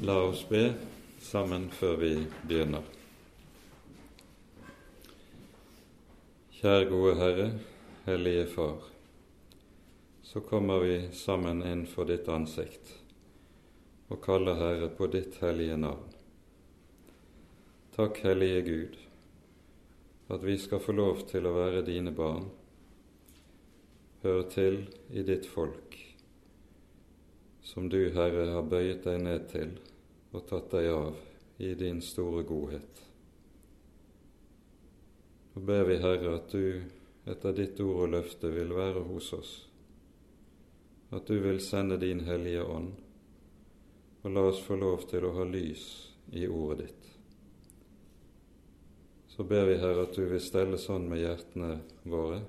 La oss be sammen før vi begynner. Kjære gode Herre, Hellige Far. Så kommer vi sammen inn for ditt ansikt og kaller Herre på ditt hellige navn. Takk, Hellige Gud, at vi skal få lov til å være dine barn, høre til i ditt folk, som du, Herre, har bøyet deg ned til og tatt deg av i din store godhet. Nå ber vi, Herre, at du etter ditt ord og løfte vil være hos oss, at du vil sende din Hellige Ånd, og la oss få lov til å ha lys i ordet ditt. Så ber vi, Herre, at du vil stelle sånn med hjertene våre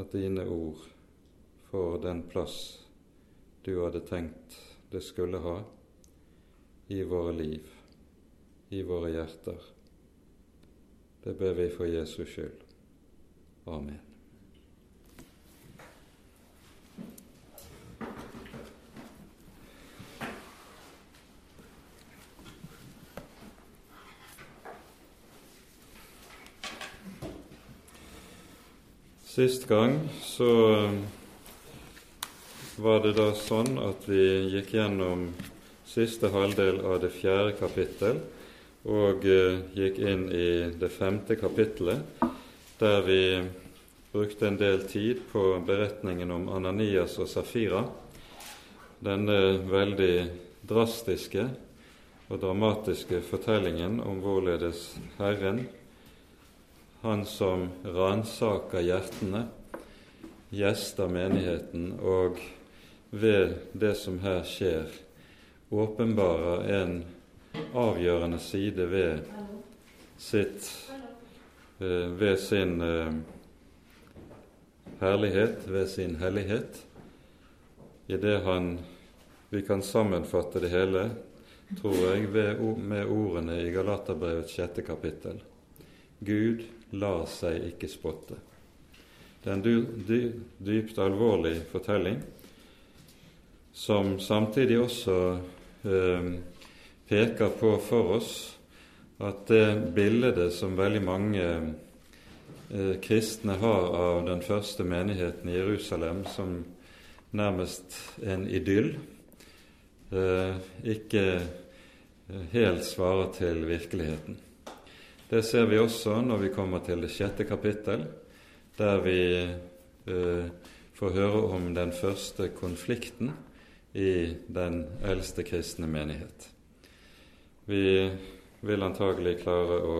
at dine ord får den plass du hadde tenkt det skulle ha i våre liv, i våre hjerter. Det ber vi for Jesus skyld. Amen. Sist gang så var det da sånn at vi gikk gjennom siste halvdel av det fjerde kapittel og eh, gikk inn i det femte kapittelet, der vi brukte en del tid på beretningen om Ananias og Safira, denne veldig drastiske og dramatiske fortellingen om hvorledes Herren, Han som ransaker hjertene, gjester menigheten og ved det som her skjer, åpenbarer en avgjørende side ved sitt ved sin herlighet, ved sin hellighet, i det han Vi kan sammenfatte det hele, tror jeg, med ordene i Galaterbrevets sjette kapittel. Gud lar seg ikke spotte. Det er en dypt alvorlig fortelling som samtidig også eh, peker på for oss at det bildet som veldig mange eh, kristne har av den første menigheten i Jerusalem som nærmest en idyll, eh, ikke helt svarer til virkeligheten. Det ser vi også når vi kommer til det sjette kapittel, der vi eh, får høre om den første konflikten i den eldste kristne menighet. Vi vil antagelig klare å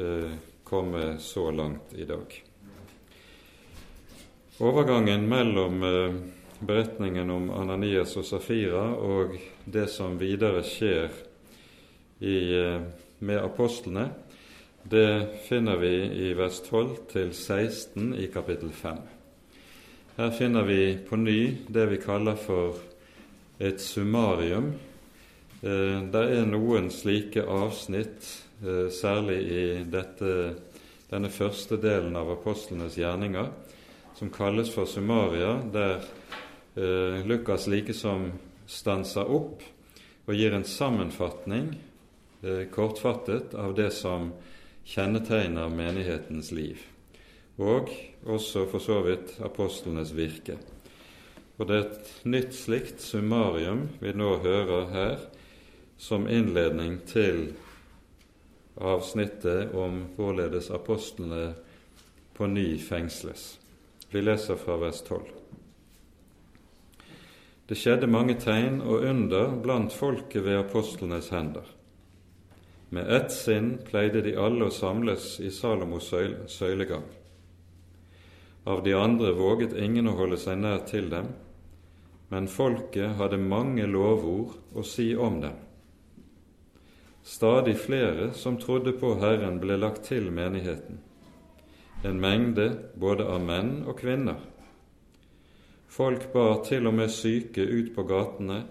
eh, komme så langt i dag. Overgangen mellom eh, beretningen om Ananias og Safira og det som videre skjer i, eh, med apostlene, det finner vi i vers 12 til 16 i kapittel 5. Her finner vi på ny det vi kaller for et summarium. Det er noen slike avsnitt, særlig i dette, denne første delen av apostlenes gjerninger, som kalles for summaria, der eh, Lukas likesom stanser opp og gir en sammenfatning, eh, kortfattet, av det som kjennetegner menighetens liv, og også for så vidt apostlenes virke. Og det er et nytt slikt summarium vi nå hører her, som innledning til avsnittet om hvorledes apostlene på ny fengsles. Vi leser fra vers 12. Det skjedde mange tegn og under blant folket ved apostlenes hender. Med ett sinn pleide de alle å samles i Salomos søylegang. Av de andre våget ingen å holde seg nær til dem, men folket hadde mange lovord å si om dem. Stadig flere som trodde på Herren, ble lagt til menigheten, en mengde både av menn og kvinner. Folk bar til og med syke ut på gatene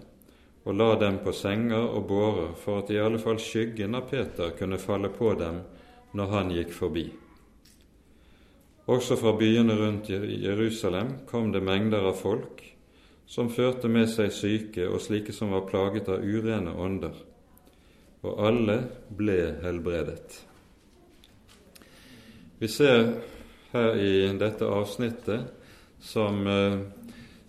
og la dem på senger og bårer for at i alle fall skyggen av Peter kunne falle på dem når han gikk forbi. Også fra byene rundt Jerusalem kom det mengder av folk som førte med seg syke og slike som var plaget av urene ånder, og alle ble helbredet. Vi ser her i dette avsnittet som eh,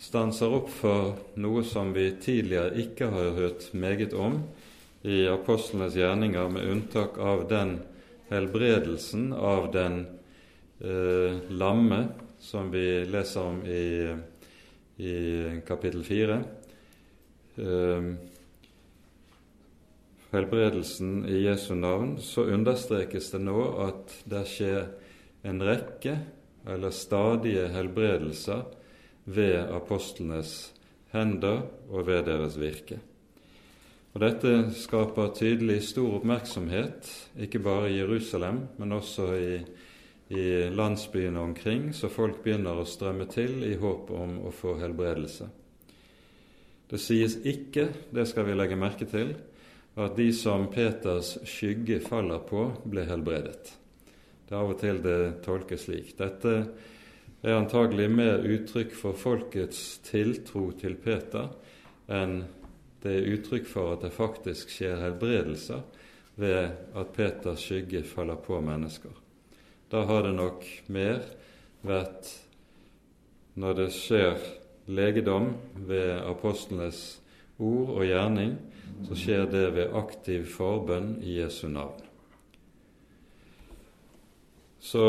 stanser opp for noe som vi tidligere ikke har hørt meget om i apostlenes gjerninger, med unntak av den helbredelsen av den eh, lamme som vi leser om i, i kapittel 4. Eh, helbredelsen i Jesu navn, så understrekes det nå at det skjer en rekke eller stadige helbredelser ved apostlenes hender og ved deres virke. Og Dette skaper tydelig stor oppmerksomhet, ikke bare i Jerusalem, men også i, i landsbyene omkring, så folk begynner å strømme til i håp om å få helbredelse. Det sies ikke, det skal vi legge merke til, at de som Peters skygge faller på, ble helbredet. Det er av og til det tolkes slik. Dette er antagelig mer uttrykk for folkets tiltro til Peter enn det er uttrykk for at det faktisk skjer helbredelser ved at Peters skygge faller på mennesker. Da har det nok mer vært når det skjer legedom ved apostlenes ord og gjerning, så skjer det ved aktiv forbønn i Jesu navn. Så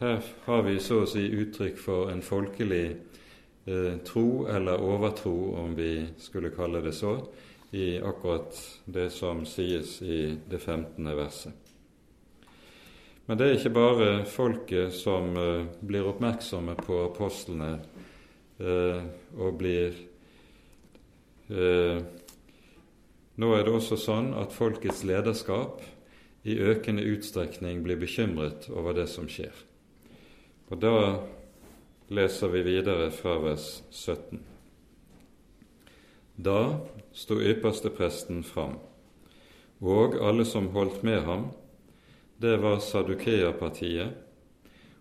her har vi så å si uttrykk for en folkelig eh, tro, eller overtro, om vi skulle kalle det så, i akkurat det som sies i det 15. verset. Men det er ikke bare folket som eh, blir oppmerksomme på apostlene eh, og blir eh, Nå er det også sånn at folkets lederskap i økende utstrekning blir bekymret over det som skjer. Og da leser vi videre fra vers 17. Da sto ypperstepresten fram, og alle som holdt med ham, det var Sadukeapartiet,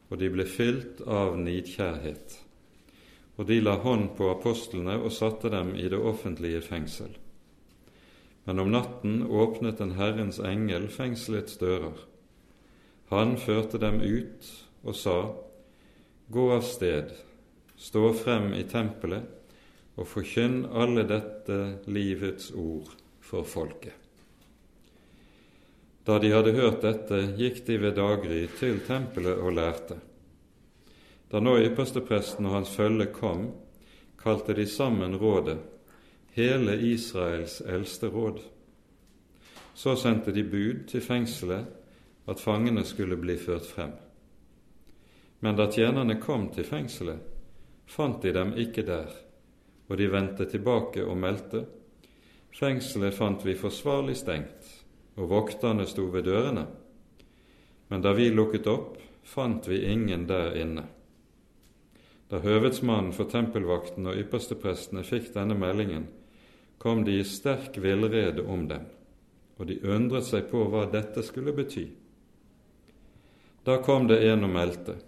og de ble fylt av nidkjærhet. Og de la hånd på apostlene og satte dem i det offentlige fengsel. Men om natten åpnet en Herrens engel fengselets dører. Han førte dem ut og sa, Gå av sted, stå frem i tempelet og forkynn alle dette livets ord for folket. Da de hadde hørt dette, gikk de ved daggry til tempelet og lærte. Da nå ypperstepresten og hans følge kom, kalte de sammen rådet hele Israels eldste råd. Så sendte de bud til fengselet at fangene skulle bli ført frem. Men da tjenerne kom til fengselet, fant de dem ikke der, og de vendte tilbake og meldte:" Fengselet fant vi forsvarlig stengt, og vokterne sto ved dørene. Men da vi lukket opp, fant vi ingen der inne. Da høvedsmannen for tempelvakten og yppersteprestene fikk denne meldingen, kom de i sterk villrede om dem, og de undret seg på hva dette skulle bety. Da kom det en og meldte,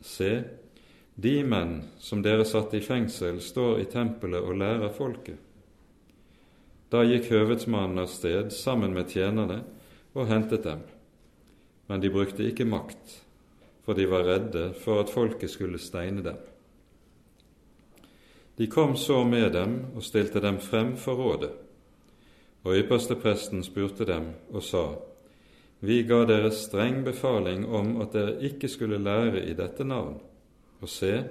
Se, de menn som dere satte i fengsel, står i tempelet og lærer folket. Da gikk høvedsmannen av sted sammen med tjenerne og hentet dem, men de brukte ikke makt, for de var redde for at folket skulle steine dem. De kom så med dem og stilte dem frem for rådet. Og ypperstepresten spurte dem og sa:" Vi ga dere streng befaling om at dere ikke skulle lære i dette navn. Og se,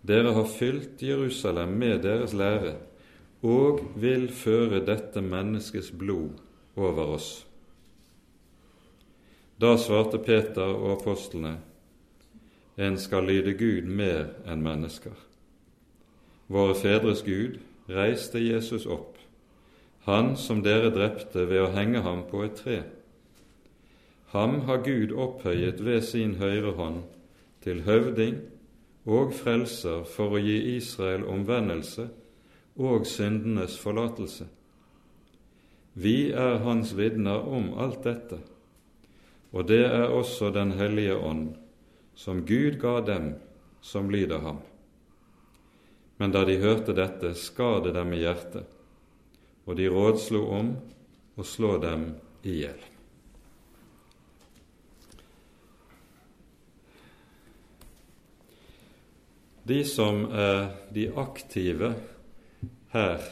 dere har fylt Jerusalem med deres lære og vil føre dette menneskets blod over oss. Da svarte Peter og apostlene, en skal lyde Gud mer enn mennesker. Våre fedres Gud reiste Jesus opp, han som dere drepte ved å henge ham på et tre. Ham har Gud opphøyet ved sin høyre hånd til høvding og frelser for å gi Israel omvendelse og syndenes forlatelse. Vi er hans vitner om alt dette, og det er også Den hellige ånd, som Gud ga dem som lyder ham. Men da de hørte dette, skar dem i hjertet, og de rådslo om å slå dem i hjel. De som er de aktive her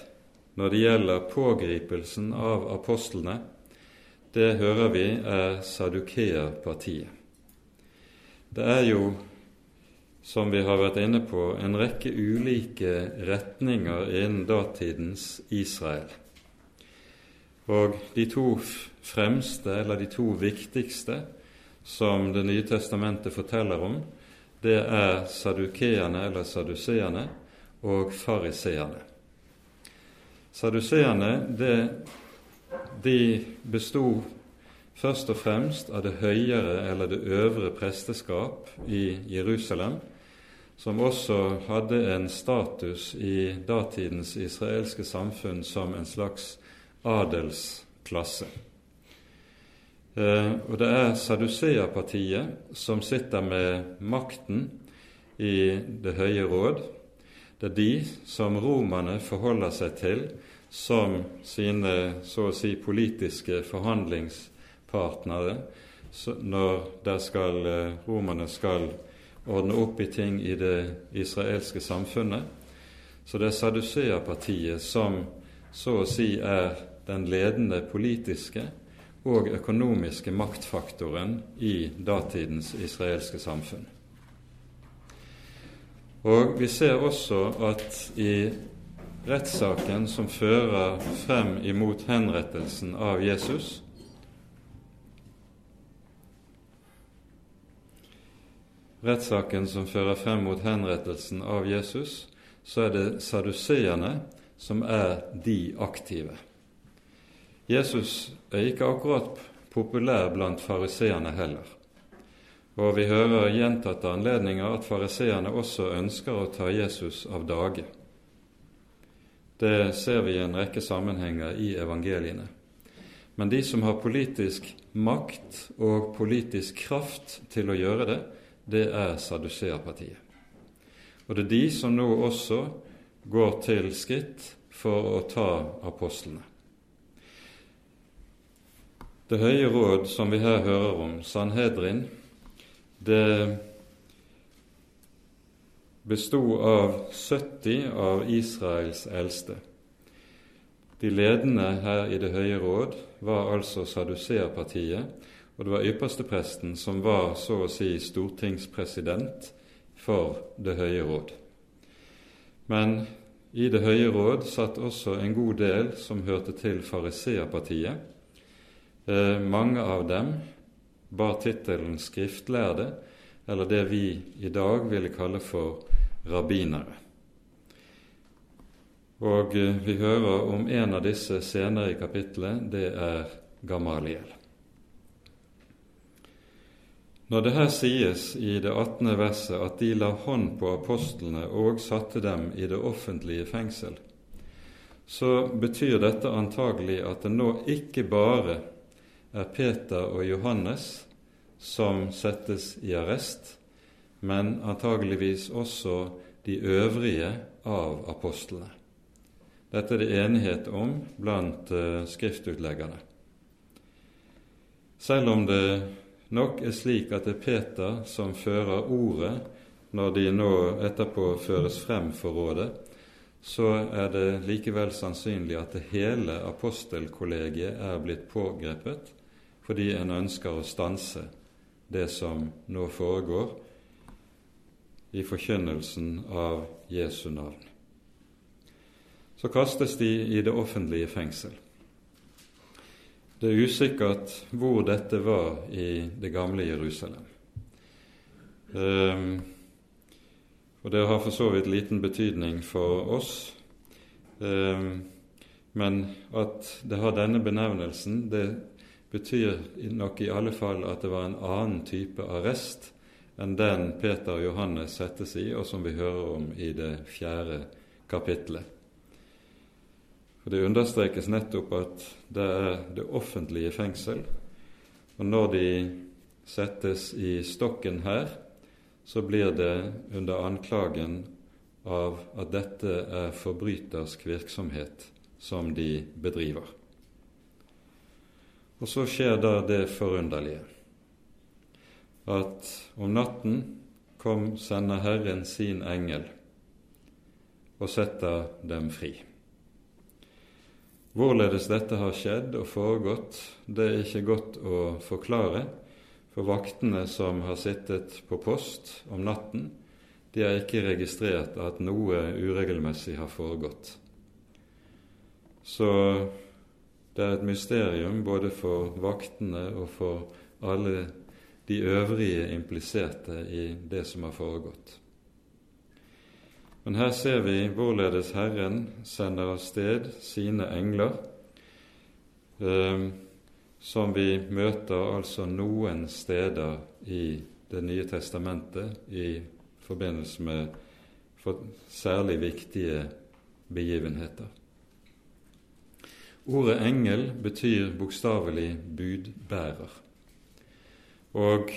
når det gjelder pågripelsen av apostlene, det hører vi er Sadukeerpartiet. Det er jo, som vi har vært inne på, en rekke ulike retninger innen datidens Israel. Og de to fremste, eller de to viktigste, som Det nye testamentet forteller om, det er sadukeerne eller saduseerne og fariseerne. Saduseerne de besto først og fremst av det høyere eller det øvre presteskap i Jerusalem, som også hadde en status i datidens israelske samfunn som en slags adelsklasse. Eh, og det er Saduseerpartiet som sitter med makten i Det høye råd. Det er de som romerne forholder seg til som sine så å si politiske forhandlingspartnere når skal, eh, romerne skal ordne opp i ting i det israelske samfunnet. Så det er Saduseapartiet som så å si er den ledende politiske og økonomiske maktfaktoren i datidens israelske samfunn. Og Vi ser også at i rettssaken som fører frem imot henrettelsen av Jesus, rettssaken som fører frem mot henrettelsen av Jesus, så er det saduseerne som er de aktive. Jesus er ikke akkurat populær blant fariseerne heller. Og vi hører gjentatte anledninger at fariseerne også ønsker å ta Jesus av dage. Det ser vi i en rekke sammenhenger i evangeliene. Men de som har politisk makt og politisk kraft til å gjøre det, det er Saduseerpartiet. Og det er de som nå også går til skritt for å ta apostlene. Det høye råd som vi her hører om, Sanhedrin, det bestod av 70 av Israels eldste. De ledende her i Det høye råd var altså Saduseerpartiet, og det var ypperstepresten som var så å si stortingspresident for Det høye råd. Men i Det høye råd satt også en god del som hørte til fariseerpartiet, Eh, mange av dem bar tittelen skriftlærde, eller det vi i dag ville kalle for rabbinere. Og eh, vi hører om en av disse senere i kapittelet. Det er Gamaliel. Når det her sies i det 18. verset at de la hånd på apostlene og satte dem i det offentlige fengsel, så betyr dette antagelig at det nå ikke bare er Peter og Johannes som settes i arrest, men antageligvis også de øvrige av apostlene. Dette er det enighet om blant uh, skriftutleggerne. Selv om det nok er slik at det er Peter som fører ordet når de nå etterpå føres frem for rådet, så er det likevel sannsynlig at det hele apostelkollegiet er blitt pågrepet, fordi en ønsker å stanse det som nå foregår i forkynnelsen av Jesu navn. Så kastes de i det offentlige fengsel. Det er usikkert hvor dette var i det gamle Jerusalem. Um, og det har for så vidt liten betydning for oss. Um, men at det har denne benevnelsen, det betyr nok i alle fall at det var en annen type arrest enn den Peter og Johannes settes i, og som vi hører om i det fjerde kapittelet. For Det understrekes nettopp at det er det offentlige fengsel, og når de settes i stokken her, så blir det under anklagen av at dette er forbrytersk virksomhet som de bedriver. Og så skjer da det forunderlige at om natten kom sender Herren sin engel og setter dem fri. Hvorledes dette har skjedd og foregått, det er ikke godt å forklare, for vaktene som har sittet på post om natten, de har ikke registrert at noe uregelmessig har foregått. Så det er et mysterium både for vaktene og for alle de øvrige impliserte i det som har foregått. Men her ser vi hvorledes Herren sender av sted sine engler, eh, som vi møter altså noen steder i Det nye testamentet i forbindelse med for særlig viktige begivenheter. Ordet engel betyr bokstavelig budbærer. Og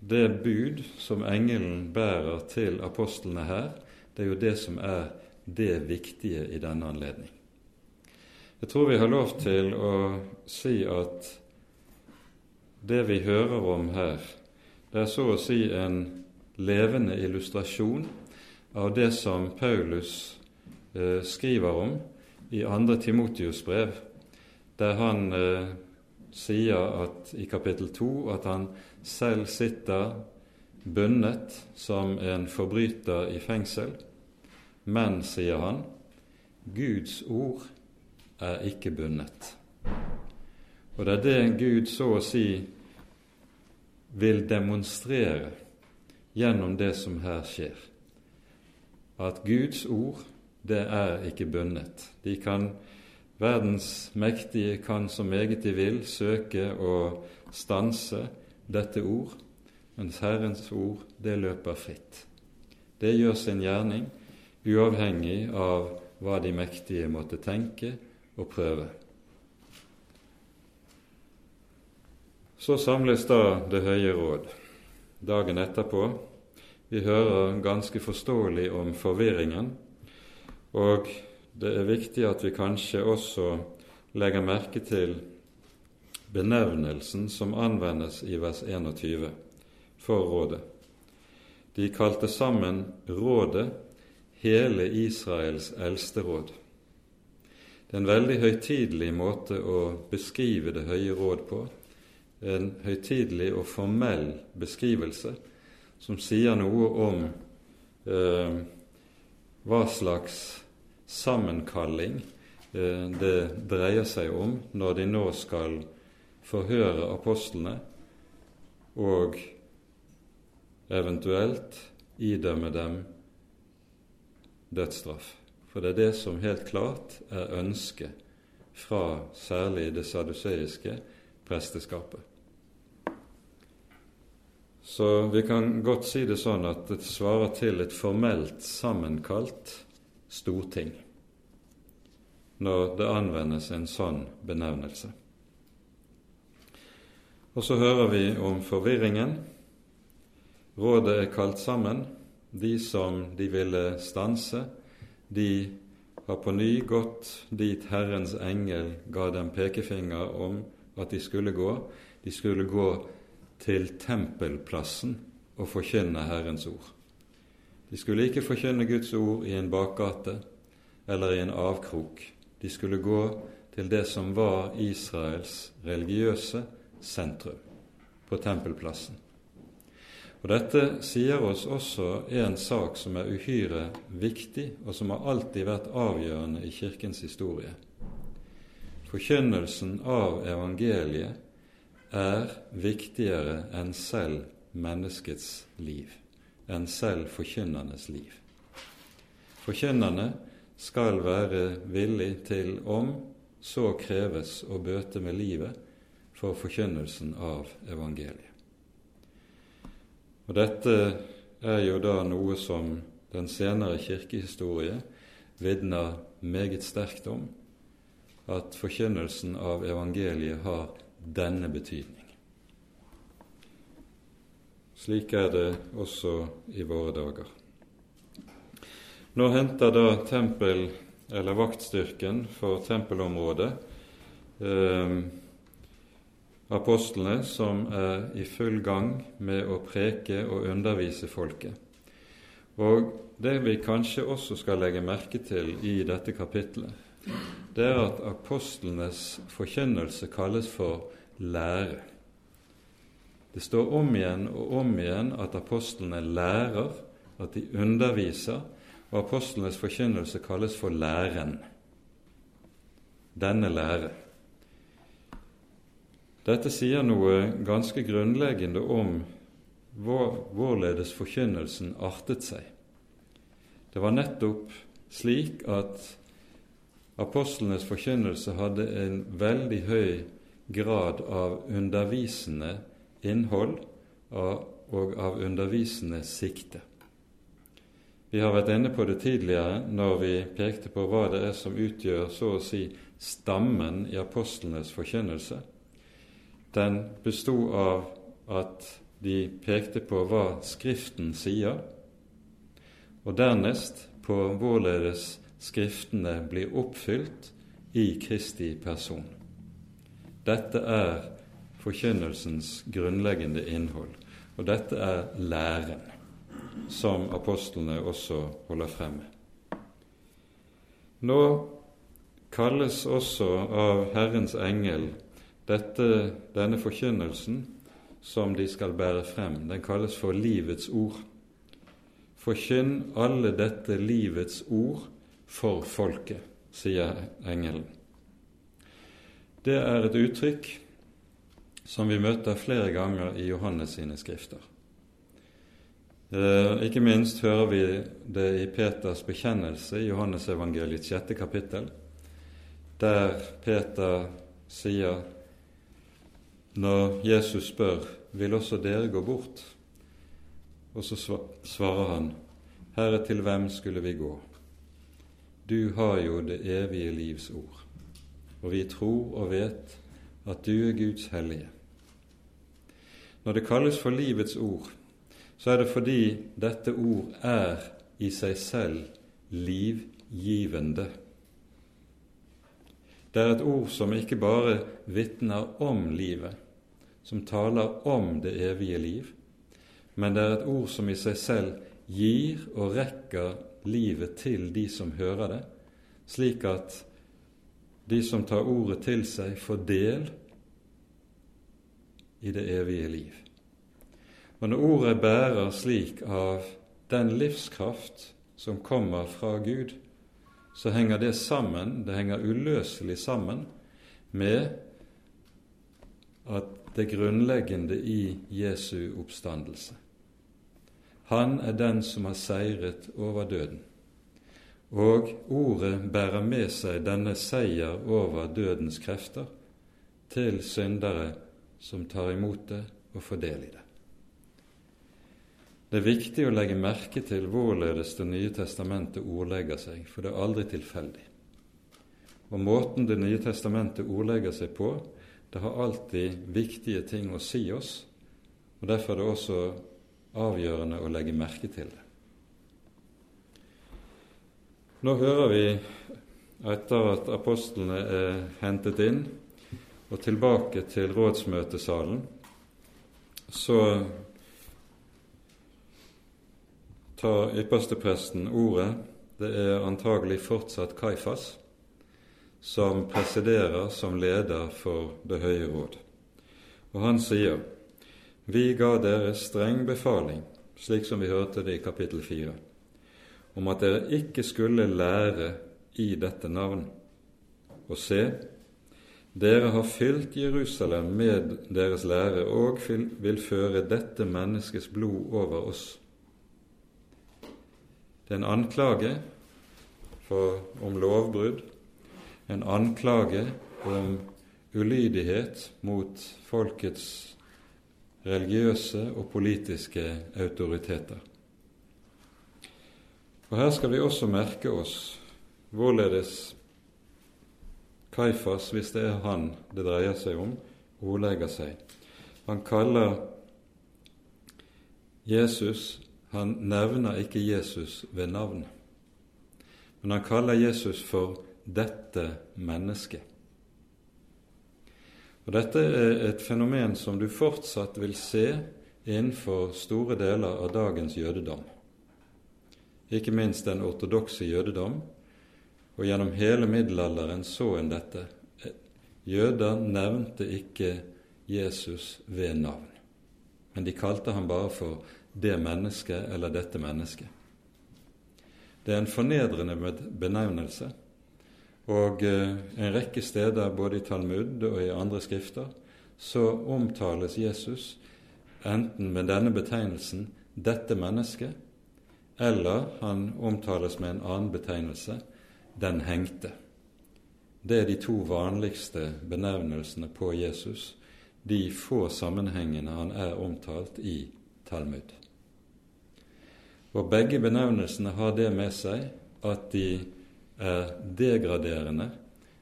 det bud som engelen bærer til apostlene her, det er jo det som er det viktige i denne anledning. Jeg tror vi har lov til å si at det vi hører om her, det er så å si en levende illustrasjon av det som Paulus eh, skriver om i 2. Timotius brev, der han eh, sier at i kapittel 2 at han selv sitter bundet som en forbryter i fengsel. Men, sier han, Guds ord er ikke bundet. Og det er det Gud så å si vil demonstrere gjennom det som her skjer. At Guds ord, det er ikke bundet. De kan, Verdens mektige kan så meget de vil søke å stanse dette ord, mens Herrens ord, det løper fritt. Det gjør sin gjerning uavhengig av hva de mektige måtte tenke og prøve. Så samles da Det høye råd dagen etterpå. Vi hører ganske forståelig om forvirringen, og det er viktig at vi kanskje også legger merke til benevnelsen som anvendes i vers 21 for rådet. De kalte sammen rådet hele Israels eldste råd. Det er en veldig høytidelig måte å beskrive Det høye råd på. En høytidelig og formell beskrivelse som sier noe om eh, hva slags sammenkalling eh, det dreier seg om når de nå skal forhøre apostlene og eventuelt idømme dem dødsstraff. For det er det som helt klart er ønsket fra særlig det saduseiske presteskapet. Så vi kan godt si det sånn at det svarer til et formelt sammenkalt storting når det anvendes en sånn benevnelse. Og så hører vi om forvirringen. Rådet er kalt sammen. De som de ville stanse, de har på ny gått dit Herrens engel ga dem pekefinger om at de skulle gå. De skulle gå til tempelplassen og forkynne Herrens ord. De skulle ikke forkynne Guds ord i en bakgate eller i en avkrok. De skulle gå til det som var Israels religiøse sentrum, på tempelplassen. Og Dette sier oss også en sak som er uhyre viktig, og som har alltid vært avgjørende i Kirkens historie. Forkynnelsen av evangeliet er viktigere enn selv menneskets liv, enn selv forkynnernes liv. Forkynnerne skal være villig til, om så kreves, å bøte med livet for forkynnelsen av evangeliet. Og Dette er jo da noe som den senere kirkehistorie vitner meget sterkt om, at forkynnelsen av evangeliet har denne betydning. Slik er det også i våre dager. Nå henter da tempel, eller vaktstyrken for tempelområdet eh, apostlene som er i full gang med å preke og undervise folket. Og det vi kanskje også skal legge merke til i dette kapitlet, det er at apostlenes forkynnelse kalles for lære. Det står om igjen og om igjen at apostlene lærer, at de underviser, og apostlenes forkynnelse kalles for læren. Denne lære. Dette sier noe ganske grunnleggende om hvorledes forkynnelsen artet seg. Det var nettopp slik at apostlenes forkynnelse hadde en veldig høy grad av undervisende innhold og av undervisende sikte. Vi har vært inne på det tidligere når vi pekte på hva det er som utgjør så å si stammen i apostlenes forkynnelse. Den bestod av at de pekte på hva Skriften sier, og dernest på hvorledes Skriftene blir oppfylt i Kristi person. Dette er forkynnelsens grunnleggende innhold, og dette er læren, som apostlene også holder frem med. Nå kalles også av Herrens engel dette, denne forkynnelsen som de skal bære frem, den kalles for livets ord. Forkynn alle dette livets ord for folket, sier engelen. Det er et uttrykk som vi møter flere ganger i Johannes sine skrifter. Eh, ikke minst hører vi det i Peters bekjennelse i Johannes evangeliets sjette kapittel, der Peter sier når Jesus spør vil også dere gå bort, og så svarer han Herre, til hvem skulle vi gå? Du har jo det evige livs ord, og vi tror og vet at du er Guds hellige. Når det kalles for livets ord, så er det fordi dette ord er i seg selv livgivende. Det er et ord som ikke bare vitner om livet, som taler om det evige liv, men det er et ord som i seg selv gir og rekker livet til de som hører det, slik at de som tar ordet til seg, får del i det evige liv. Og når ordet bærer slik av den livskraft som kommer fra Gud, så henger det sammen, det henger uløselig sammen med at det grunnleggende i Jesu oppstandelse. Han er den som har seiret over døden. Og ordet bærer med seg denne seier over dødens krefter til syndere som tar imot det og får del i det. Det er viktig å legge merke til hvorledes Det nye testamentet ordlegger seg, for det er aldri tilfeldig. Og måten Det nye testamentet ordlegger seg på, det har alltid viktige ting å si oss, og derfor er det også avgjørende å legge merke til det. Nå hører vi, etter at apostlene er hentet inn og tilbake til rådsmøtesalen, så tar ypperstepresten ordet. Det er antagelig fortsatt Kaifas som presiderer som leder for Det høye råd. Og han sier vi ga dere streng befaling, slik som vi hørte det i kapittel 4, om at dere ikke skulle lære i dette navn. Og se, dere har fylt Jerusalem med deres lære og vil føre dette menneskets blod over oss. En anklage for, om lovbrudd en anklage om ulydighet mot folkets religiøse og politiske autoriteter. Og Her skal vi også merke oss hvorledes Kaifas, hvis det er han det dreier seg om, ordlegger seg. Han kaller Jesus Han nevner ikke Jesus ved navn. Men han kaller Jesus for 'dette mennesket'. Og Dette er et fenomen som du fortsatt vil se innenfor store deler av dagens jødedom. Ikke minst den ortodokse jødedom. Og gjennom hele middelalderen så en dette. Jøder nevnte ikke Jesus ved navn, men de kalte ham bare for det mennesket eller dette mennesket. Det er en fornedrende benevnelse, og eh, en rekke steder, både i Talmud og i andre skrifter, så omtales Jesus enten med denne betegnelsen 'dette mennesket', eller han omtales med en annen betegnelse 'den hengte'. Det er de to vanligste benevnelsene på Jesus, de få sammenhengene han er omtalt i Talmud. Og begge benevnelsene har det med seg at de er degraderende,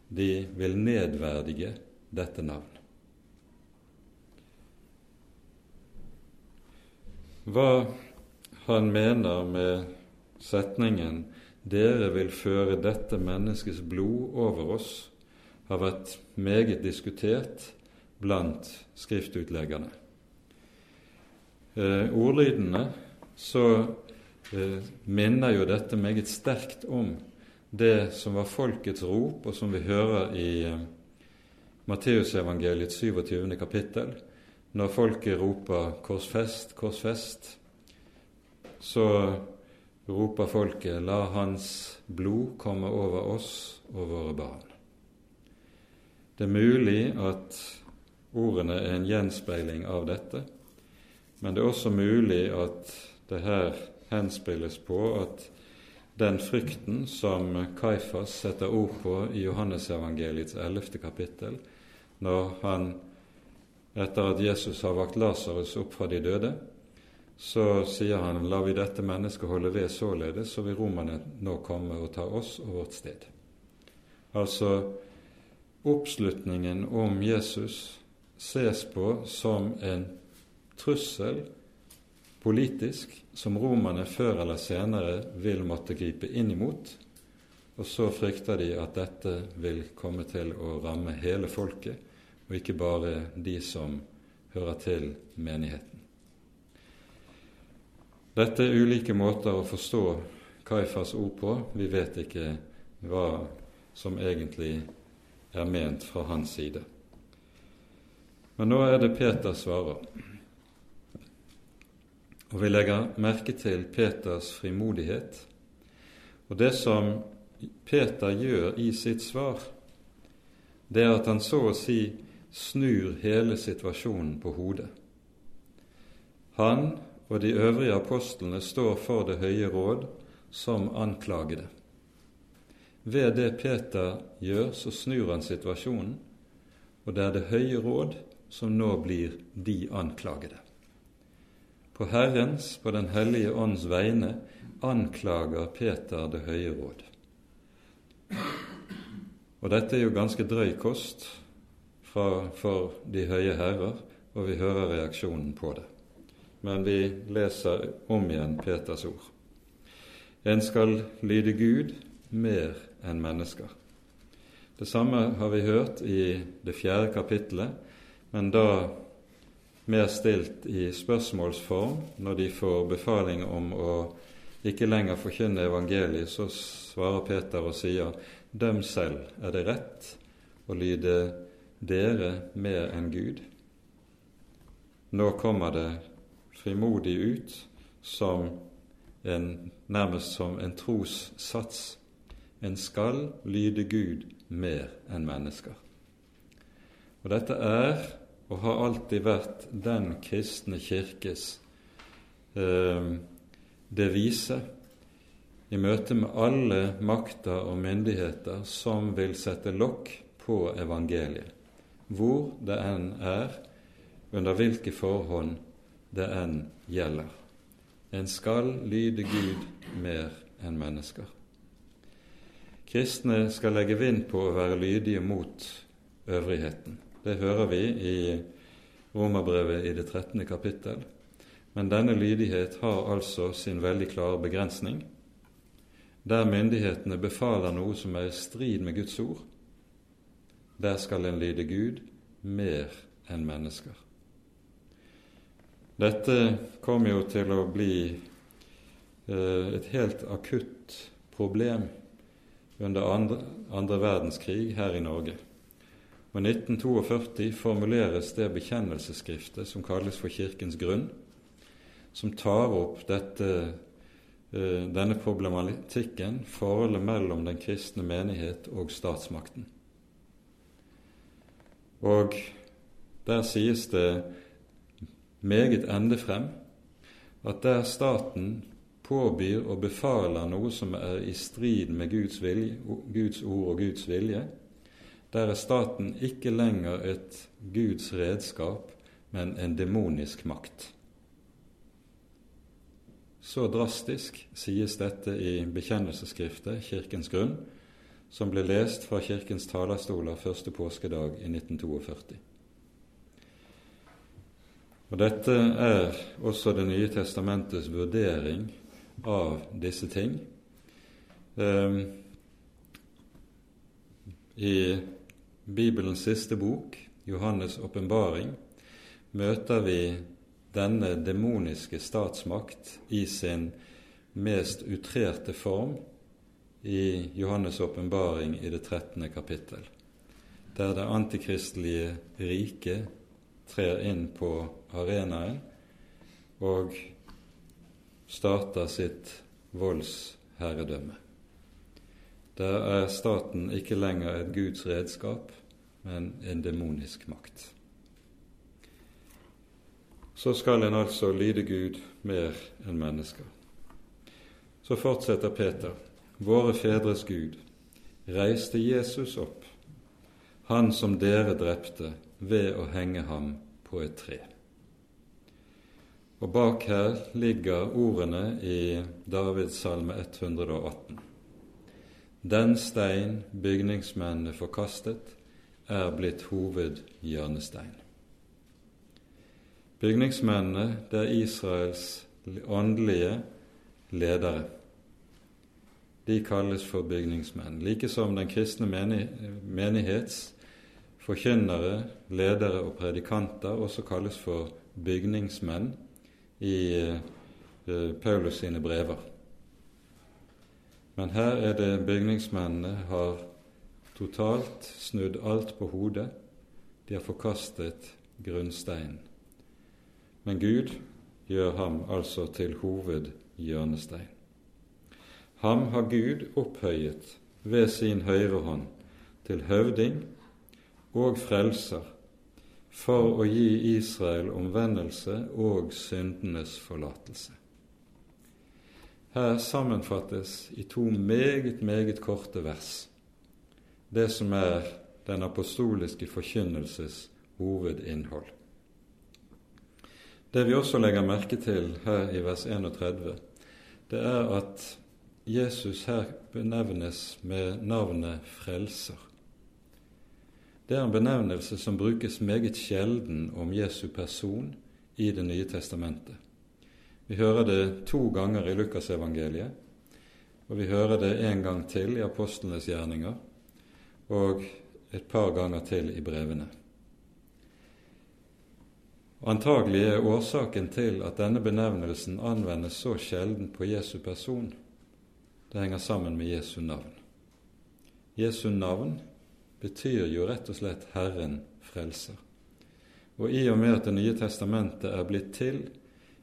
de vil nedverdige dette navn. Hva han mener med setningen 'Dere vil føre dette menneskets blod over oss', har vært meget diskutert blant skriftutleggerne. Eh, ordlydene så minner jo dette meget sterkt om det som var folkets rop, og som vi hører i eh, Matteusevangeliets 27. kapittel. Når folket roper 'Korsfest, korsfest', så roper folket 'La Hans blod komme over oss og våre barn'. Det er mulig at ordene er en gjenspeiling av dette, men det er også mulig at det her henspilles på at den frykten som Kaifas setter ord på i Johannesevangeliets 11. kapittel, når han etter at Jesus har vakt Lasarus opp fra de døde, så sier han la vi dette mennesket holde ved således, så vil romerne nå komme og ta oss og vårt sted. Altså oppslutningen om Jesus ses på som en trussel politisk som romerne før eller senere vil måtte gripe inn imot. Og så frykter de at dette vil komme til å ramme hele folket, og ikke bare de som hører til menigheten. Dette er ulike måter å forstå Kaifas ord på. Vi vet ikke hva som egentlig er ment fra hans side. Men nå er det Peter svarer. Og vi legger merke til Peters frimodighet. Og det som Peter gjør i sitt svar, det er at han så å si snur hele situasjonen på hodet. Han og de øvrige apostlene står for Det høye råd som anklagede. Ved det Peter gjør, så snur han situasjonen, og det er Det høye råd som nå blir de anklagede. På Herrens, på Den hellige ånds vegne, anklager Peter Det høye råd. Og dette er jo ganske drøy kost fra, for de høye herrer, og vi hører reaksjonen på det. Men vi leser om igjen Peters ord. En skal lyde Gud mer enn mennesker. Det samme har vi hørt i det fjerde kapittelet, men da mer stilt i spørsmålsform når de får befaling om å ikke lenger forkynne evangeliet, så svarer Peter og sier, døm selv, er det rett å lyde dere mer enn Gud? Nå kommer det frimodig ut som en, nærmest som en trossats. En skal lyde Gud mer enn mennesker. Og dette er og har alltid vært den kristne kirkes eh, devise i møte med alle makter og myndigheter som vil sette lokk på evangeliet, hvor det enn er, under hvilke forhånd det enn gjelder. En skal lyde Gud mer enn mennesker. Kristne skal legge vind på å være lydige mot øvrigheten. Det hører vi i Romerbrevet i det 13. kapittel. Men denne lydighet har altså sin veldig klare begrensning. der myndighetene befaler noe som er i strid med Guds ord, der skal en lyde Gud mer enn mennesker. Dette kom jo til å bli eh, et helt akutt problem under andre, andre verdenskrig her i Norge. Og 1942 formuleres det bekjennelsesskriftet som kalles for Kirkens grunn, som tar opp dette, eh, denne problematikken, forholdet mellom den kristne menighet og statsmakten. Og der sies det meget ende frem at der staten påbyr og befaler noe som er i strid med Guds, vilje, Guds ord og Guds vilje, der er staten ikke lenger et Guds redskap, men en demonisk makt. Så drastisk sies dette i bekjennelsesskriftet Kirkens grunn, som ble lest fra Kirkens talerstoler første påskedag i 1942. Og Dette er også Det nye testamentets vurdering av disse ting. Um, I Bibelens siste bok, Johannes' åpenbaring, møter vi denne demoniske statsmakt i sin mest utrerte form i Johannes' åpenbaring i det 13. kapittel, der det antikristelige riket trer inn på arenaen og starter sitt voldsherredømme. Der er staten ikke lenger et Guds redskap, men en demonisk makt. Så skal en altså lyde Gud mer enn mennesker. Så fortsetter Peter. Våre fedres Gud reiste Jesus opp, han som dere drepte ved å henge ham på et tre. Og bak her ligger ordene i Davids salme 118. Den stein bygningsmennene forkastet, er blitt hovedhjørnestein. Bygningsmennene, det er Israels åndelige ledere. De kalles for bygningsmenn, like som den kristne menighets forkynnere, ledere og predikanter også kalles for bygningsmenn i eh, Paulus sine brever. Men her er det bygningsmennene har totalt snudd alt på hodet. De har forkastet grunnsteinen. Men Gud gjør ham altså til hovedhjørnestein. Ham har Gud opphøyet ved sin høyre hånd til høvding og frelser for å gi Israel omvendelse og syndenes forlatelse. Her sammenfattes i to meget, meget korte vers det som er den apostoliske forkynnelses hovedinnhold. Det vi også legger merke til her i vers 31, det er at Jesus her benevnes med navnet Frelser. Det er en benevnelse som brukes meget sjelden om Jesu person i Det nye testamentet. Vi hører det to ganger i Lukasevangeliet, og vi hører det en gang til i apostlenes gjerninger og et par ganger til i brevene. Antagelig er årsaken til at denne benevnelsen anvendes så sjelden på Jesu person, det henger sammen med Jesu navn. Jesu navn betyr jo rett og slett Herren frelser. Og i og med at Det nye testamentet er blitt til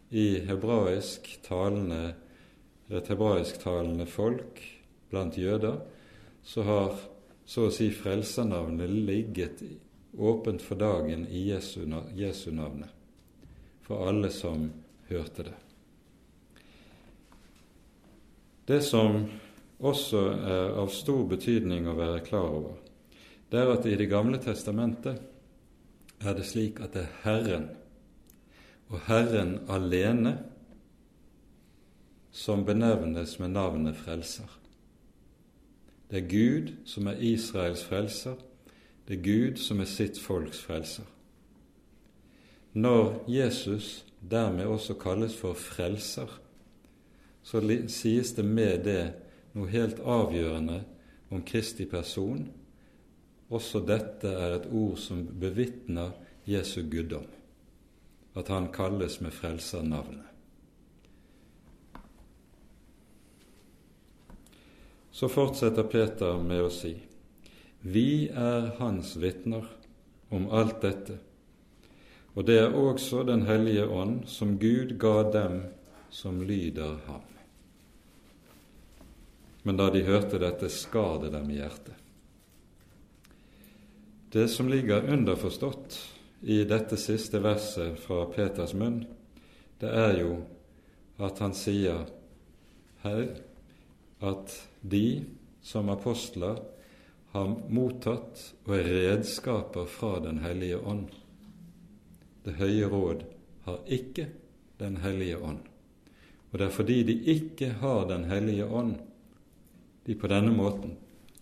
i hebraisk talende, et hebraisktalende folk blant jøder, så har så å si frelsernavnet ligget åpent for dagen i Jesu, Jesu navnet for alle som hørte det. Det som også er av stor betydning å være klar over, det er at i Det gamle testamentet er det slik at det er Herren og Herren alene som benevnes med navnet Frelser. Det er Gud som er Israels frelser, det er Gud som er sitt folks frelser. Når Jesus dermed også kalles for frelser, så sies det med det noe helt avgjørende om Kristi person. Også dette er et ord som bevitner Jesu guddom, at han kalles med frelsernavnet. Så fortsetter Peter med å si:" Vi er hans vitner om alt dette, og det er også Den hellige ånd, som Gud ga dem som lyder ham. Men da de hørte dette, skar det dem i hjertet. Det som ligger underforstått i dette siste verset fra Peters munn, det er jo at han sier her at de som apostler har mottatt og er redskaper fra Den hellige ånd. Det høye råd har ikke Den hellige ånd. Og det er fordi de ikke har Den hellige ånd, de på denne måten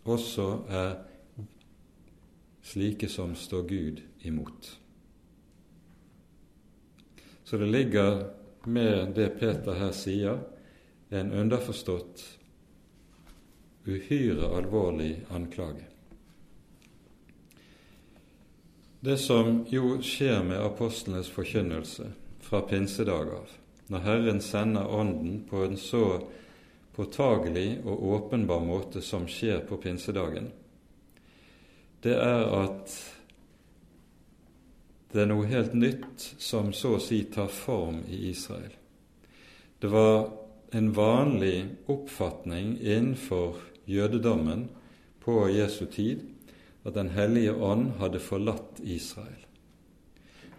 også er slike som står Gud imot. Så det ligger med det Peter her sier, en underforstått uhyre alvorlig anklage. Det som jo skjer med apostlenes forkynnelse fra pinsedag av, når Herren sender Ånden på en så påtagelig og åpenbar måte som skjer på pinsedagen, det er at det er noe helt nytt som så å si tar form i Israel. Det var en vanlig oppfatning innenfor jødedommen på Jesu tid at Den hellige ånd hadde forlatt Israel.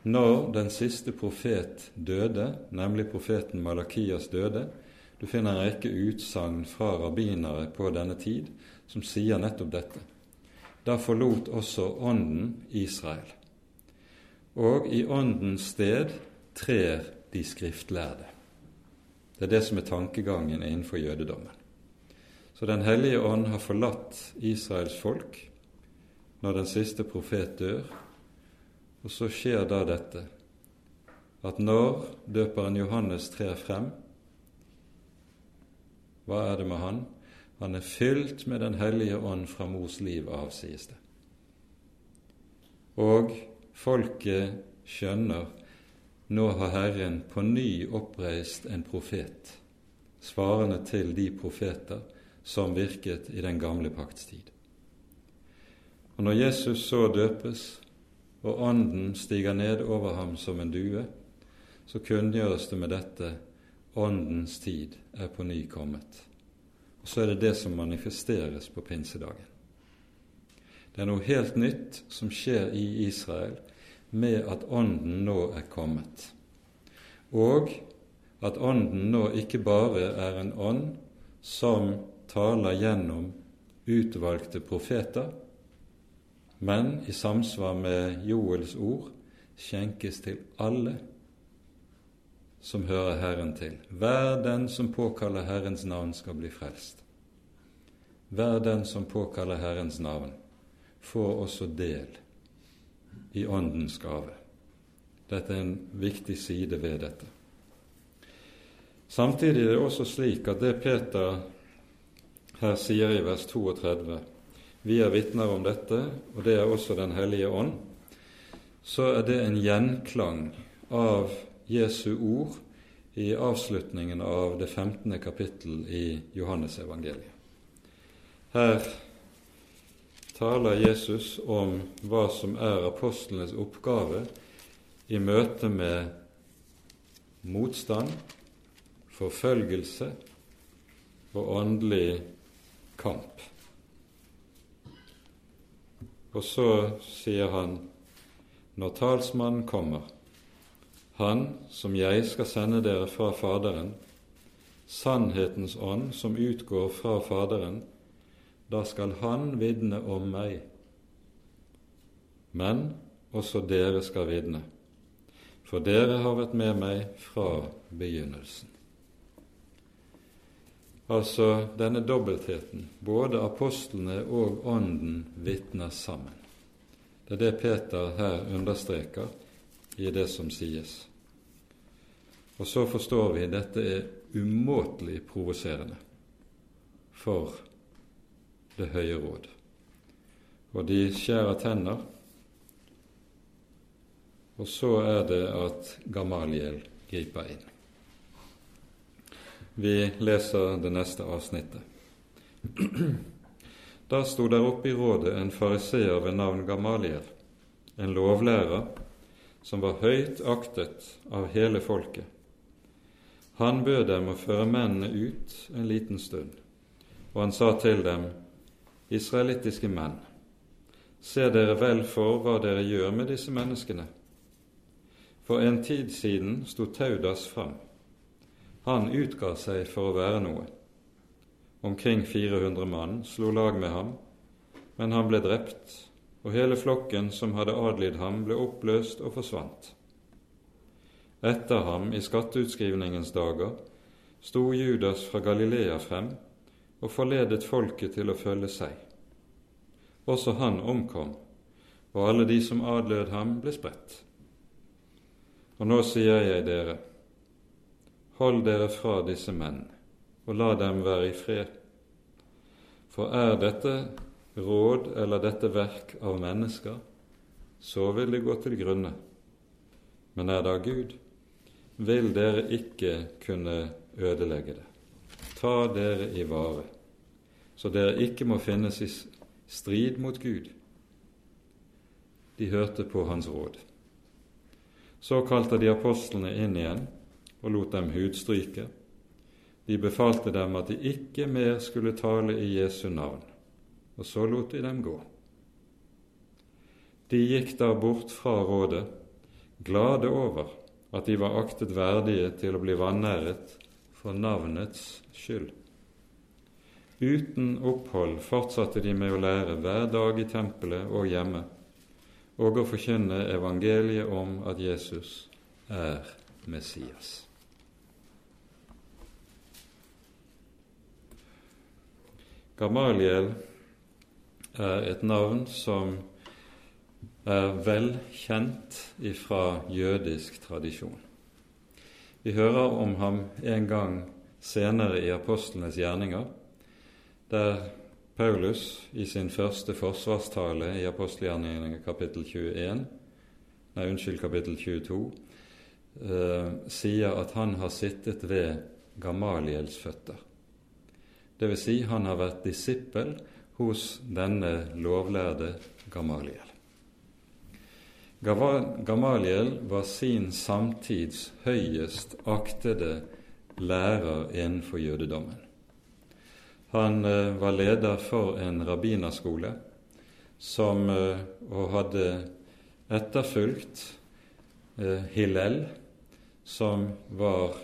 Når den siste profet døde, nemlig profeten Malakias døde Du finner en rekke utsagn fra rabbinere på denne tid som sier nettopp dette. Da forlot også Ånden Israel. Og i Åndens sted trer de skriftlærde. Det er det som er tankegangen innenfor jødedommen. Så Den hellige ånd har forlatt Israels folk når den siste profet dør, og så skjer da dette at når døperen Johannes trer frem, hva er det med han? Han er fylt med Den hellige ånd fra mors liv av, sies det. Og folket skjønner nå har Herren på ny oppreist en profet, svarende til de profeter som virket i den gamle pakts tid. Og når Jesus så døpes, og Ånden stiger ned over ham som en due, så kunngjøres det med dette Åndens tid er på ny kommet. Og så er det det som manifesteres på pinsedagen. Det er noe helt nytt som skjer i Israel med at Ånden nå er kommet, og at Ånden nå ikke bare er en ånd som taler gjennom utvalgte profeter, men i samsvar med Joels ord skjenkes til alle som hører Herren til. Hver den som påkaller Herrens navn, skal bli frelst. Hver den som påkaller Herrens navn, får også del i Åndens gave. Dette er en viktig side ved dette. Samtidig er det også slik at det Peter her sier i vers 32 vi er vitner om dette, og det er også Den hellige ånd, så er det en gjenklang av Jesu ord i avslutningen av det 15. kapittel i Johannesevangeliet. Her taler Jesus om hva som er apostlenes oppgave i møte med motstand, forfølgelse og åndelig kamp. Og så sier han, når talsmannen kommer, han som jeg skal sende dere fra Faderen, sannhetens ånd som utgår fra Faderen, da skal han vitne om meg. Men også dere skal vitne, for dere har vært med meg fra begynnelsen. Altså denne dobbeltheten. Både apostlene og Ånden vitner sammen. Det er det Peter her understreker i det som sies. Og så forstår vi dette er umåtelig provoserende for Det høye råd. Og de skjærer tenner, og så er det at Gamaliel griper inn. Vi leser det neste avsnittet. Da sto der oppe i rådet en fariseer ved navn Gamaliel, en lovlærer som var høyt aktet av hele folket. Han bød dem å føre mennene ut en liten stund, og han sa til dem, israelittiske menn, ser dere vel for hva dere gjør med disse menneskene? For en tid siden sto Taudas fram. Han utga seg for å være noe. Omkring 400 mann slo lag med ham, men han ble drept, og hele flokken som hadde adlydd ham, ble oppløst og forsvant. Etter ham, i skatteutskrivningens dager, sto Judas fra Galilea frem og forledet folket til å følge seg. Også han omkom, og alle de som adlød ham, ble spredt. Og nå sier jeg dere, hold dere fra disse menn og la dem være i fred. For er dette råd eller dette verk av mennesker, så vil det gå til grunne. Men er det av Gud, vil dere ikke kunne ødelegge det. Ta dere i vare, så dere ikke må finnes i strid mot Gud. De hørte på hans råd. Så kalte de apostlene inn igjen og lot dem hudstryke de befalte dem at de ikke mer skulle tale i Jesu navn, og så lot de dem gå. De gikk da bort fra rådet, glade over at de var aktet verdige til å bli vanæret for navnets skyld. Uten opphold fortsatte de med å lære hver dag i tempelet og hjemme, og å forkynne evangeliet om at Jesus er Messias. Gamaliel er et navn som er vel kjent fra jødisk tradisjon. Vi hører om ham en gang senere i apostlenes gjerninger, der Paulus i sin første forsvarstale i apostelgjerningene kapittel 21, nei, unnskyld, kapittel 22, eh, sier at han har sittet ved Gamaliels føtter. Dvs. Si, han har vært disippel hos denne lovlærde Gamaliel. Gamaliel var sin samtids høyest aktede lærer innenfor jødedommen. Han eh, var leder for en rabbinerskole som eh, og hadde etterfulgt eh, Hillel, som var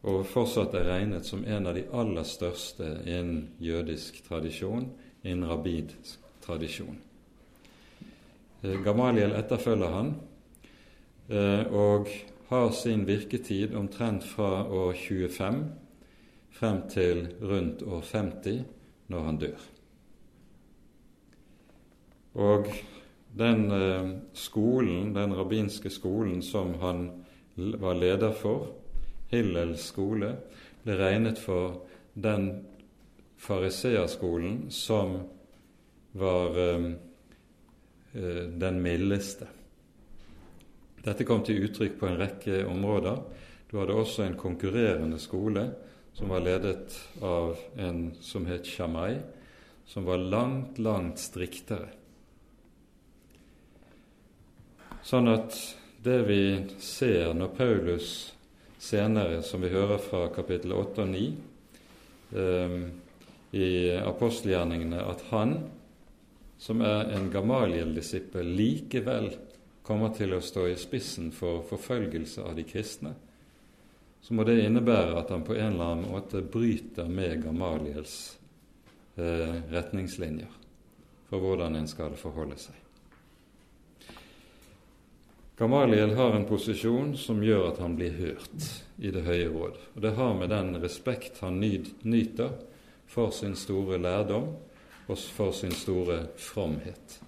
og fortsatt er regnet som en av de aller største innen jødisk tradisjon, innen rabbinsk tradisjon. Gamaliel etterfølger han og har sin virketid omtrent fra år 25 frem til rundt år 50, når han dør. Og den eh, skolen, den rabbinske skolen som han var leder for, Hillels skole ble regnet for den fariseerskolen som var eh, eh, den mildeste. Dette kom til uttrykk på en rekke områder. Du hadde også en konkurrerende skole som var ledet av en som het Shamai, som var langt, langt striktere. Sånn at det vi ser når Paulus senere, som vi hører fra kapittel 8 og 9 eh, i apostelgjerningene, at han, som er en Gamaliel-disippel, likevel kommer til å stå i spissen for forfølgelse av de kristne, så må det innebære at han på en eller annen måte bryter med Gamaliels eh, retningslinjer for hvordan en skal forholde seg. Gamaliel har en posisjon som gjør at han blir hørt i Det høye råd. Og Det har med den respekt han nyter for sin store lærdom og for sin store fromhet.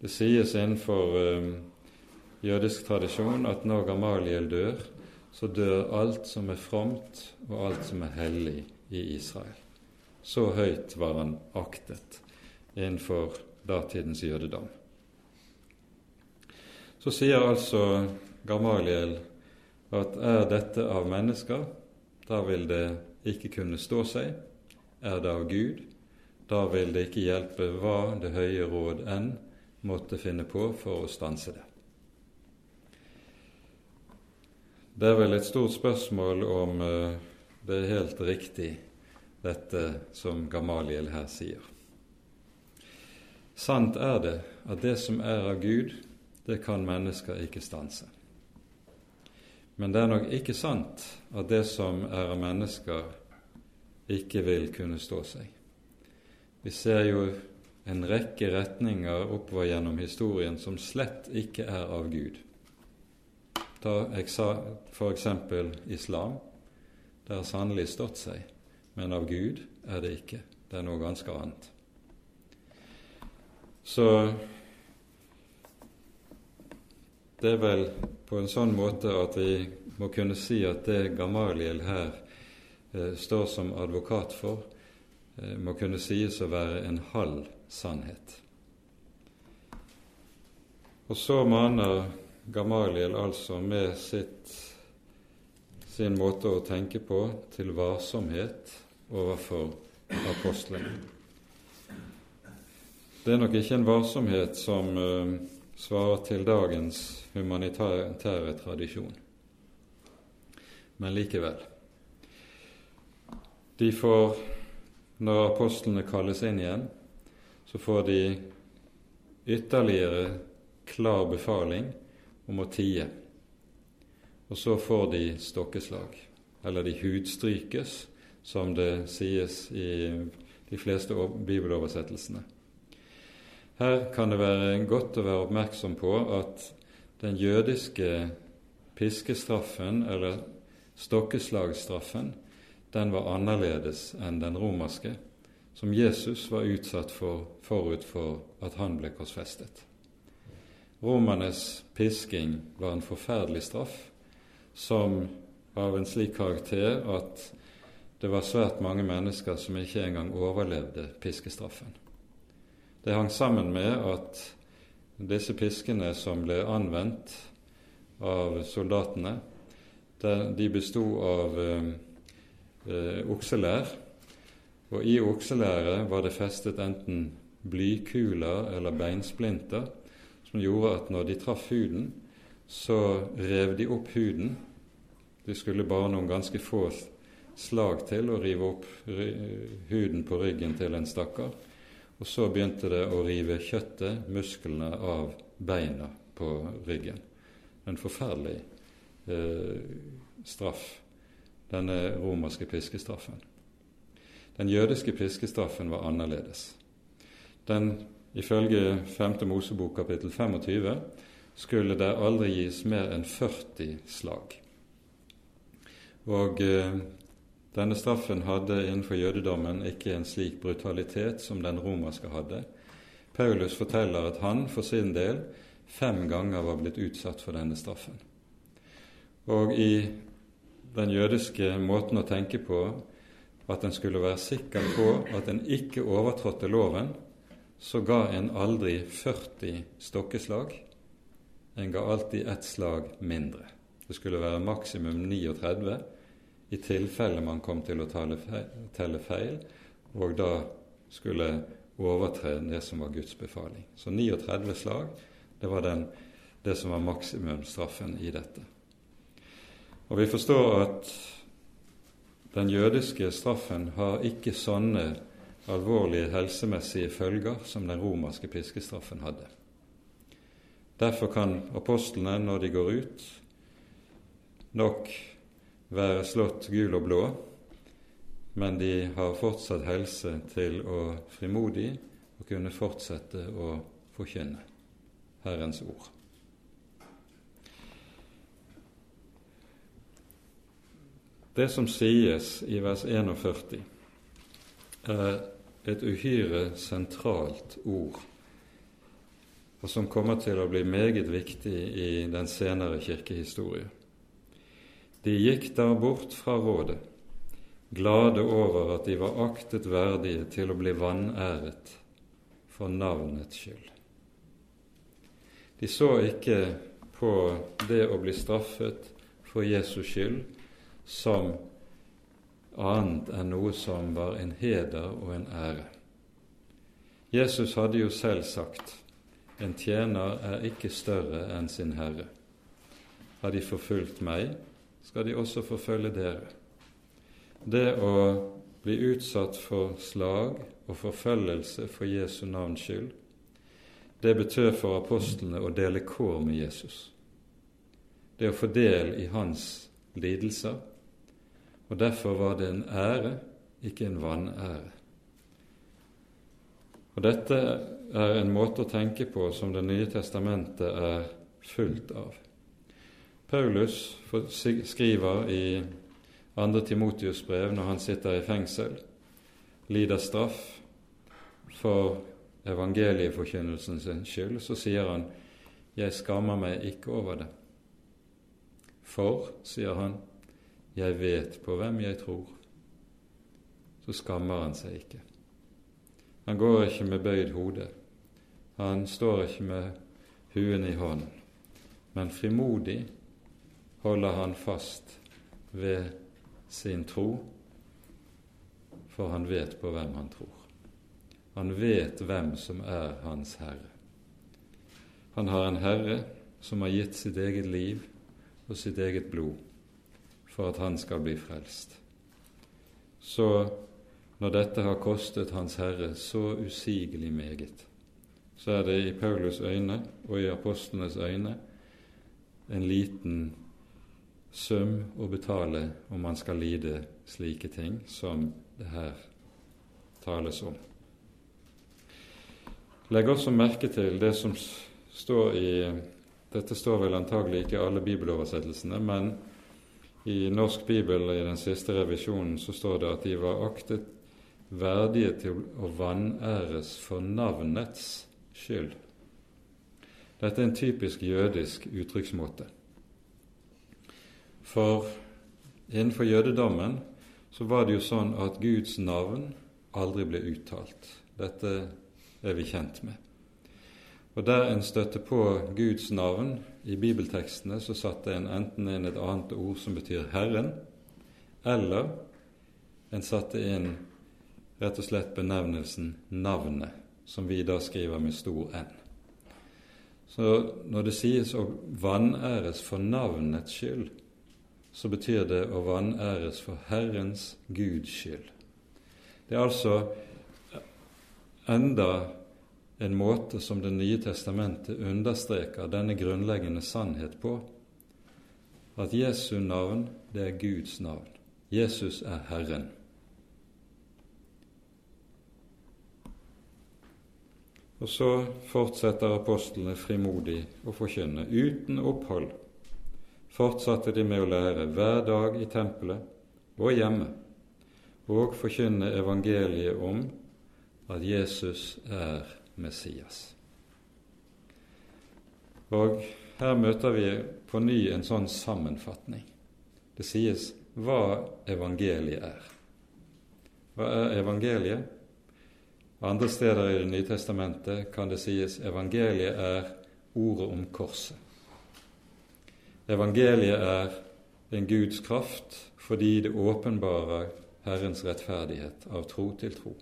Det sies innenfor um, jødisk tradisjon at når Gamaliel dør, så dør alt som er fromt og alt som er hellig i Israel. Så høyt var han aktet innenfor datidens jødedom. Så sier altså Gamaliel at er dette av mennesker, da vil det ikke kunne stå seg. Er det av Gud, da vil det ikke hjelpe hva Det høye råd enn måtte finne på for å stanse det. Det er vel et stort spørsmål om uh, det er helt riktig, dette som Gamaliel her sier. Sant er det at det som er av Gud, det kan mennesker ikke stanse. Men det er nok ikke sant at det som er av mennesker, ikke vil kunne stå seg. Vi ser jo en rekke retninger oppover gjennom historien som slett ikke er av Gud. Ta f.eks. islam. Det har sannelig stått seg, men av Gud er det ikke. Det er noe ganske annet. Så det er vel på en sånn måte at vi må kunne si at det Gamaliel her eh, står som advokat for, eh, må kunne sies å være en halv sannhet. Og så maner Gamaliel altså med sitt, sin måte å tenke på til varsomhet overfor apostlene. Det er nok ikke en varsomhet som uh, svarer til dagens humanitære tradisjon. Men likevel. De får, når apostlene kalles inn igjen, så får de ytterligere klar befaling om å tie. Og så får de stokkeslag, eller de hudstrykes, som det sies i de fleste bibeloversettelsene. Her kan det være godt å være oppmerksom på at den jødiske piskestraffen, eller stokkeslagsstraffen, den var annerledes enn den romerske, som Jesus var utsatt for forut for at han ble korsfestet. Romernes pisking var en forferdelig straff som av en slik karakter at det var svært mange mennesker som ikke engang overlevde piskestraffen. Det hang sammen med at disse piskene som ble anvendt av soldatene, de besto av eh, eh, okselær. Og i okselæret var det festet enten blykuler eller beinsplinter som gjorde at når de traff huden, så rev de opp huden. Det skulle bare noen ganske få slag til å rive opp huden på ryggen til en stakkar. Og så begynte det å rive kjøttet, musklene, av beina på ryggen. En forferdelig eh, straff, denne romerske piskestraffen. Den jødiske piskestraffen var annerledes. Den, ifølge 5. Mosebok kapittel 25 skulle det aldri gis mer enn 40 slag. Og eh, denne straffen hadde innenfor jødedommen ikke en slik brutalitet som den romerske hadde. Paulus forteller at han for sin del fem ganger var blitt utsatt for denne straffen. Og i den jødiske måten å tenke på, at en skulle være sikker på at en ikke overtrådte loven, så ga en aldri 40 stokkeslag. En ga alltid ett slag mindre. Det skulle være maksimum 39 i tilfelle man kom til å telle feil, og da skulle overtre det som var Guds befaling. Så 39 slag, det var den, det som var maksimumstraffen i dette. Og vi forstår at den jødiske straffen har ikke sånne alvorlige helsemessige følger som den romerske piskestraffen hadde. Derfor kan apostlene, når de går ut, nok være slått gul og blå, men de har fortsatt helse til å frimodig å kunne fortsette å forkynne Herrens ord. Det som sies i vers 41, er et uhyre sentralt ord, og som kommer til å bli meget viktig i den senere kirkehistorie. De gikk da bort fra rådet, glade over at de var aktet verdige til å bli vanæret for navnets skyld. De så ikke på det å bli straffet for Jesus skyld som annet enn noe som var en heder og en ære. Jesus hadde jo selv sagt en tjener er ikke større enn sin herre. Har de forfulgt meg, skal de også forfølge dere. Det å bli utsatt for slag og forfølgelse for Jesu navns skyld, det betød for apostlene å dele kår med Jesus. Det å få del i hans lidelser. Og derfor var det en ære, ikke en vanære. Og Dette er en måte å tenke på som Det nye testamentet er fullt av. Paulus skriver i 2. Timotius brev når han sitter i fengsel, lider straff for evangelieforkynnelsen sin skyld, så sier han 'Jeg skammer meg ikke over det'. For, sier han, 'jeg vet på hvem jeg tror'. Så skammer han seg ikke. Han går ikke med bøyd hode. Han står ikke med huen i hånden, men frimodig holder han fast ved sin tro, for han vet på hvem han tror. Han vet hvem som er hans herre. Han har en herre som har gitt sitt eget liv og sitt eget blod for at han skal bli frelst. Så når dette har kostet Hans Herre så usigelig meget, så er det i Paulus øyne og i apostlenes øyne en liten sum å betale om man skal lide slike ting som det her tales om. Legg også merke til det som står i Dette står vel antagelig ikke i alle bibeloversettelsene, men i Norsk bibel i den siste revisjonen så står det at de var aktet verdige til å vanæres for navnets skyld. Dette er en typisk jødisk uttrykksmåte. For innenfor jødedommen så var det jo sånn at Guds navn aldri ble uttalt. Dette er vi kjent med. Og der en støtte på Guds navn i bibeltekstene, så satte en enten inn et annet ord som betyr Herren, eller en satte inn rett og slett benevnelsen navnet, som vi da skriver med stor N. Så når det sies å vanæres for navnets skyld, så betyr det å vanæres for Herrens Guds skyld. Det er altså enda en måte som Det nye testamentet understreker denne grunnleggende sannhet på, at Jesu navn, det er Guds navn. Jesus er Herren. Og så fortsetter apostlene frimodig å forkynne uten opphold fortsatte de med å lære hver dag i tempelet og hjemme, og forkynne evangeliet om at Jesus er Messias. Og her møter vi på ny en sånn sammenfatning. Det sies hva evangeliet er. Hva er evangeliet? Andre steder i Det nye testamentet kan det sies evangeliet er ordet om korset. Evangeliet er en Guds kraft fordi det åpenbarer Herrens rettferdighet av tro til tro.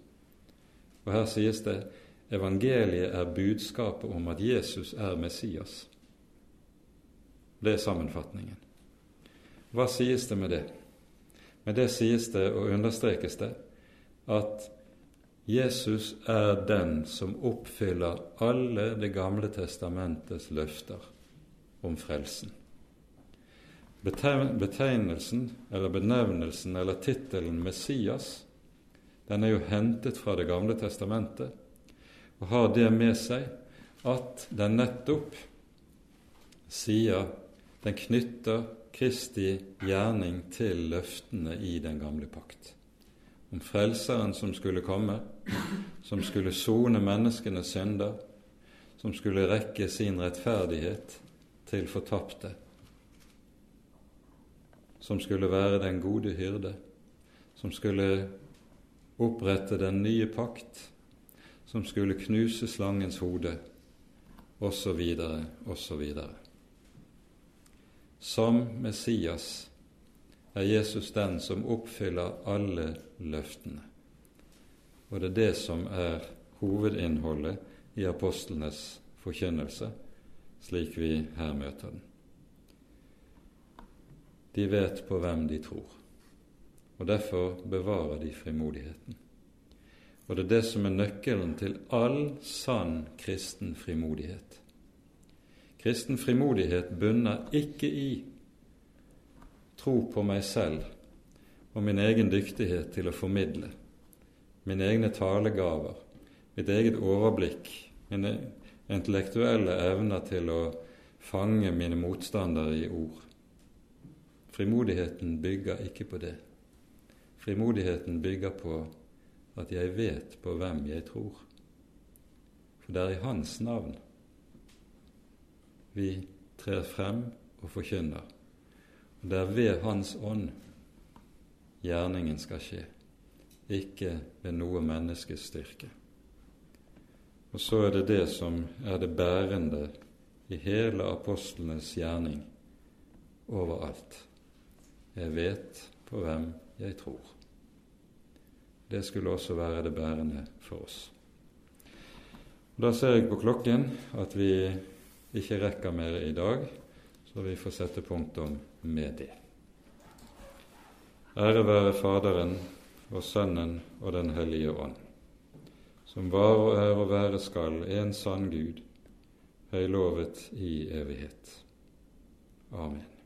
Og her sies det evangeliet er budskapet om at Jesus er Messias. Det er sammenfatningen. Hva sies det med det? Med det sies det og understrekes det at Jesus er den som oppfyller alle Det gamle testamentets løfter om frelsen. Betegnelsen eller benevnelsen eller tittelen Messias den er jo hentet fra Det gamle testamentet og har det med seg at den nettopp sier Den knytter Kristi gjerning til løftene i den gamle pakt. Om Frelseren som skulle komme, som skulle sone menneskenes synder, som skulle rekke sin rettferdighet til fortapte som skulle være den gode hyrde, som skulle opprette den nye pakt, som skulle knuse slangens hode, osv., osv. Som Messias er Jesus den som oppfyller alle løftene. Og det er det som er hovedinnholdet i apostlenes forkynnelse, slik vi her møter den. De vet på hvem de tror, og derfor bevarer de frimodigheten. Og det er det som er nøkkelen til all sann kristen frimodighet. Kristen frimodighet bunner ikke i tro på meg selv og min egen dyktighet til å formidle, mine egne talegaver, mitt eget overblikk, mine intellektuelle evner til å fange mine motstandere i ord. Frimodigheten bygger ikke på det. Frimodigheten bygger på at jeg vet på hvem jeg tror. For det er i Hans navn vi trer frem og forkynner. Og det er ved Hans ånd gjerningen skal skje, ikke ved noe menneskes styrke. Og så er det det som er det bærende i hele apostlenes gjerning overalt. Jeg vet på hvem jeg tror. Det skulle også være det bærende for oss. Da ser jeg på klokken at vi ikke rekker mer i dag, så vi får sette punktum med det. Ære være Faderen og Sønnen og Den hellige ånd, som var og er og være skal en sann Gud, høylovet i evighet. Amen.